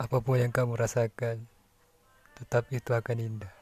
Apa pun yang kamu rasakan, tetap itu akan indah.